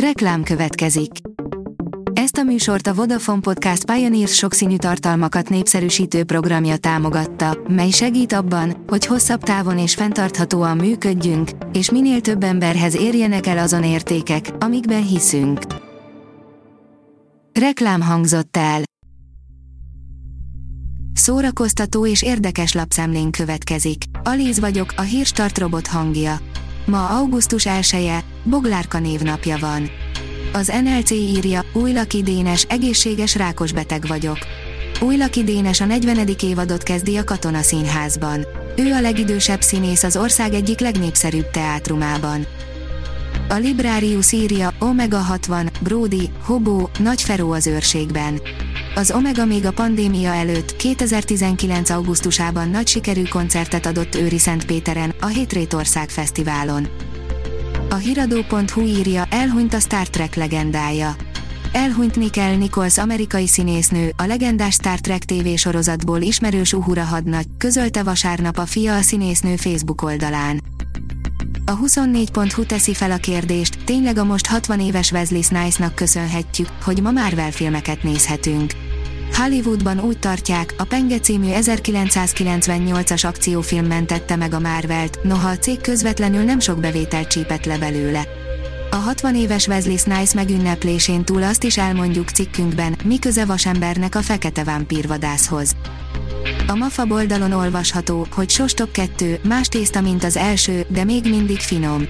Reklám következik. Ezt a műsort a Vodafone Podcast Pioneers sokszínű tartalmakat népszerűsítő programja támogatta, mely segít abban, hogy hosszabb távon és fenntarthatóan működjünk, és minél több emberhez érjenek el azon értékek, amikben hiszünk. Reklám hangzott el. Szórakoztató és érdekes lapszemlén következik. Alíz vagyok, a hírstart robot hangja. Ma augusztus 1 -e, Boglárka névnapja van. Az NLC írja, Újlaki Dénes, egészséges rákos beteg vagyok. Újlaki Dénes a 40. évadot kezdi a Katona Színházban. Ő a legidősebb színész az ország egyik legnépszerűbb teátrumában. A Librarius írja, Omega 60, Brody, Hobó, Nagy Feró az őrségben. Az Omega még a pandémia előtt, 2019. augusztusában nagy sikerű koncertet adott Őri Szentpéteren, a Hétrétország Fesztiválon. A hiradó.hu írja, elhunyt a Star Trek legendája. Elhunyt Nicole Nichols amerikai színésznő, a legendás Star Trek TV sorozatból ismerős Uhura hadnagy, közölte vasárnap a fia a színésznő Facebook oldalán. A 24.hu teszi fel a kérdést, tényleg a most 60 éves Wesley Snipes-nak köszönhetjük, hogy ma Marvel filmeket nézhetünk. Hollywoodban úgy tartják, a Penge című 1998-as akciófilm mentette meg a Marvelt, noha a cég közvetlenül nem sok bevételt csípett le belőle. A 60 éves Wesley Snipes megünneplésén túl azt is elmondjuk cikkünkben, mi köze vasembernek a fekete vámpírvadászhoz. A MAFA oldalon olvasható, hogy Sostop 2, más tészta, mint az első, de még mindig finom.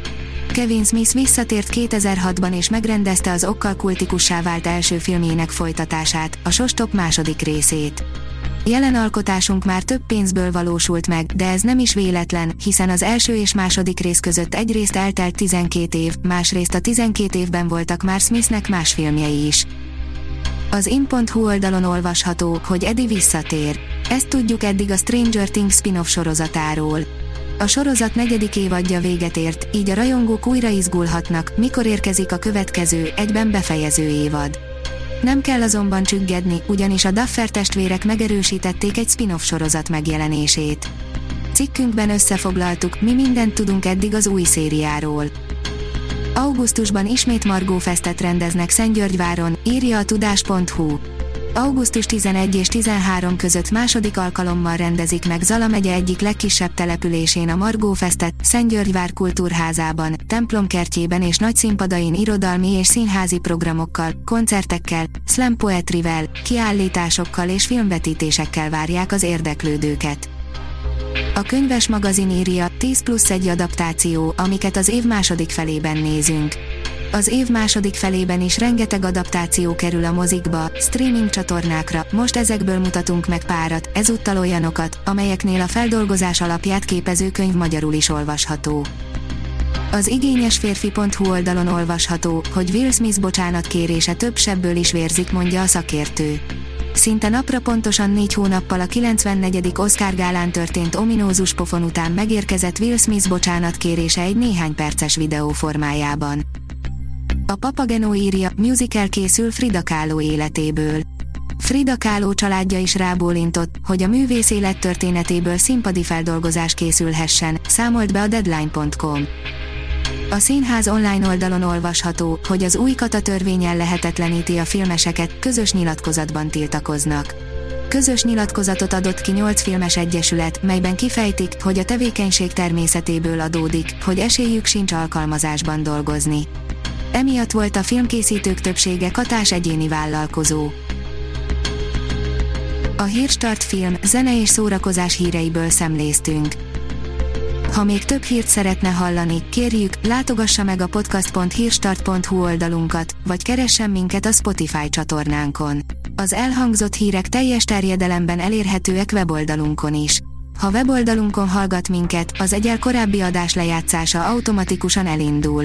Kevin Smith visszatért 2006-ban és megrendezte az okkal kultikussá vált első filmjének folytatását, a Sostop második részét. Jelen alkotásunk már több pénzből valósult meg, de ez nem is véletlen, hiszen az első és második rész között egyrészt eltelt 12 év, másrészt a 12 évben voltak már Smithnek más filmjei is. Az in.hu oldalon olvasható, hogy Eddie visszatér. Ezt tudjuk eddig a Stranger Things spin-off sorozatáról. A sorozat negyedik évadja véget ért, így a rajongók újra izgulhatnak, mikor érkezik a következő, egyben befejező évad. Nem kell azonban csüggedni, ugyanis a Duffer testvérek megerősítették egy spin-off sorozat megjelenését. Cikkünkben összefoglaltuk, mi mindent tudunk eddig az új szériáról. Augusztusban ismét Margó Festet rendeznek Szentgyörgyváron, írja a tudás.hu. Augusztus 11 és 13 között második alkalommal rendezik meg Zala megye egyik legkisebb településén a Margó Festet, Szentgyörgyvár kultúrházában, templomkertjében és nagy színpadain irodalmi és színházi programokkal, koncertekkel, slam poetrivel, kiállításokkal és filmvetítésekkel várják az érdeklődőket. A könyves magazin írja 10 plusz egy adaptáció, amiket az év második felében nézünk. Az év második felében is rengeteg adaptáció kerül a mozikba, streaming csatornákra, most ezekből mutatunk meg párat, ezúttal olyanokat, amelyeknél a feldolgozás alapját képező könyv magyarul is olvasható. Az igényes férfi.hu oldalon olvasható, hogy Will Smith bocsánat kérése több sebből is vérzik, mondja a szakértő. Szinte napra pontosan négy hónappal a 94. Oscar gálán történt ominózus pofon után megérkezett Will Smith bocsánat kérése egy néhány perces videó formájában. A Papageno írja, musical készül Frida Kahlo életéből. Frida Kahlo családja is rábólintott, hogy a művész élettörténetéből színpadi feldolgozás készülhessen, számolt be a Deadline.com. A színház online oldalon olvasható, hogy az új kata törvényen lehetetleníti a filmeseket, közös nyilatkozatban tiltakoznak. Közös nyilatkozatot adott ki 8 filmes egyesület, melyben kifejtik, hogy a tevékenység természetéből adódik, hogy esélyük sincs alkalmazásban dolgozni. Emiatt volt a filmkészítők többsége katás egyéni vállalkozó. A Hírstart film, zene és szórakozás híreiből szemléztünk. Ha még több hírt szeretne hallani, kérjük, látogassa meg a podcast.hírstart.hu oldalunkat, vagy keressen minket a Spotify csatornánkon. Az elhangzott hírek teljes terjedelemben elérhetőek weboldalunkon is. Ha weboldalunkon hallgat minket, az egyel korábbi adás lejátszása automatikusan elindul.